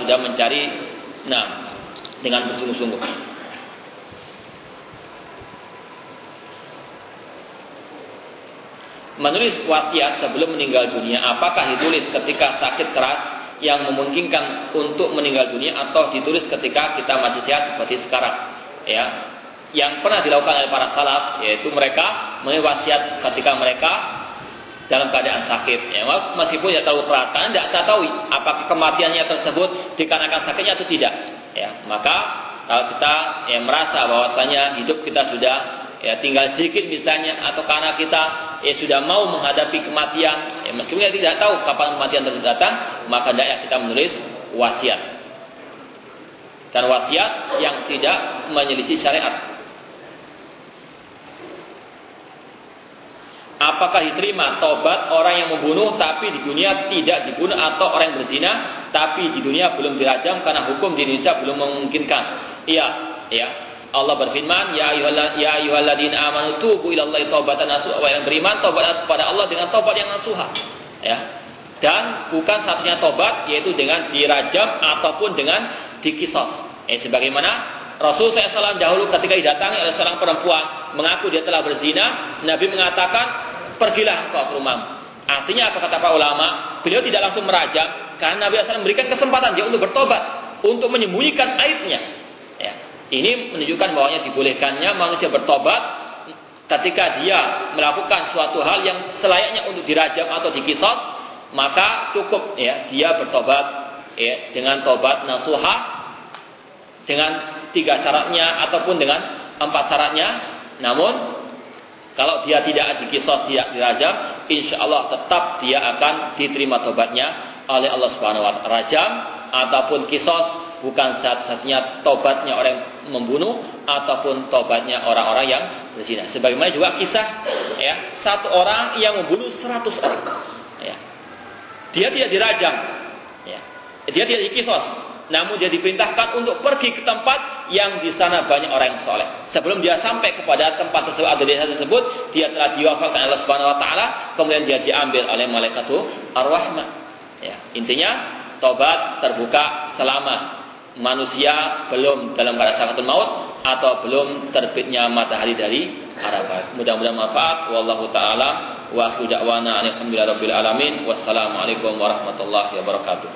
sudah mencari nah dengan bersungguh-sungguh. Menulis wasiat sebelum meninggal dunia, apakah ditulis ketika sakit keras yang memungkinkan untuk meninggal dunia atau ditulis ketika kita masih sehat seperti sekarang? Ya, yang pernah dilakukan oleh para salaf yaitu mereka menulis wasiat ketika mereka dalam keadaan sakit. Ya, meskipun ya terlalu keras, karena tidak tahu apakah kematiannya tersebut dikarenakan sakitnya atau tidak. Ya, maka kalau kita ya, merasa bahwasanya hidup kita sudah ya tinggal sedikit misalnya atau karena kita ya sudah mau menghadapi kematian, ya, meskipun kita tidak tahu kapan kematian tersebut datang, maka daya kita menulis wasiat. Dan wasiat yang tidak menyelisih syariat. Apakah diterima tobat orang yang membunuh tapi di dunia tidak dibunuh atau orang yang berzina tapi di dunia belum dirajam karena hukum di Indonesia belum memungkinkan? Iya, ya. Allah berfirman, "Ya ya ayyuhalladzina amanu tubu ilallahi taubatan nasuha." Yang beriman tobat kepada Allah dengan tobat yang nasuha. Ya. Dan bukan satunya tobat yaitu dengan dirajam ataupun dengan dikisos. Eh sebagaimana Rasul SAW dahulu ketika didatangi oleh seorang perempuan mengaku dia telah berzina, Nabi mengatakan pergilah engkau ke rumahmu. Artinya apa kata para ulama? Beliau tidak langsung merajam karena Nabi SAW memberikan kesempatan dia untuk bertobat, untuk menyembunyikan aibnya. Ya. Ini menunjukkan bahwa dibolehkannya manusia bertobat ketika dia melakukan suatu hal yang selayaknya untuk dirajam atau dikisos, maka cukup ya dia bertobat ya dengan tobat nasuha dengan tiga syaratnya ataupun dengan empat syaratnya. Namun kalau dia tidak dikisos, tidak dirajam, insya Allah tetap dia akan diterima tobatnya oleh Allah Subhanahu Wa Taala. Rajam ataupun kisos bukan satu-satunya tobatnya orang yang membunuh ataupun tobatnya orang-orang yang berzina. Sebagaimana juga kisah ya satu orang yang membunuh seratus orang. Ya. Dia tidak dirajam, ya. dia tidak dikisos, namun dia diperintahkan untuk pergi ke tempat yang di sana banyak orang yang soleh. Sebelum dia sampai kepada tempat tersebut atau desa tersebut, dia telah diwafatkan Allah Subhanahu Wa Taala, kemudian dia diambil oleh malaikat ar-rahmah. Ya, intinya tobat terbuka selama manusia belum dalam keadaan sakatul maut atau belum terbitnya matahari dari arah barat. Mudah-mudahan manfaat. Wallahu taala wa da'wana alhamdulillahi alamin. Wassalamualaikum warahmatullahi wabarakatuh.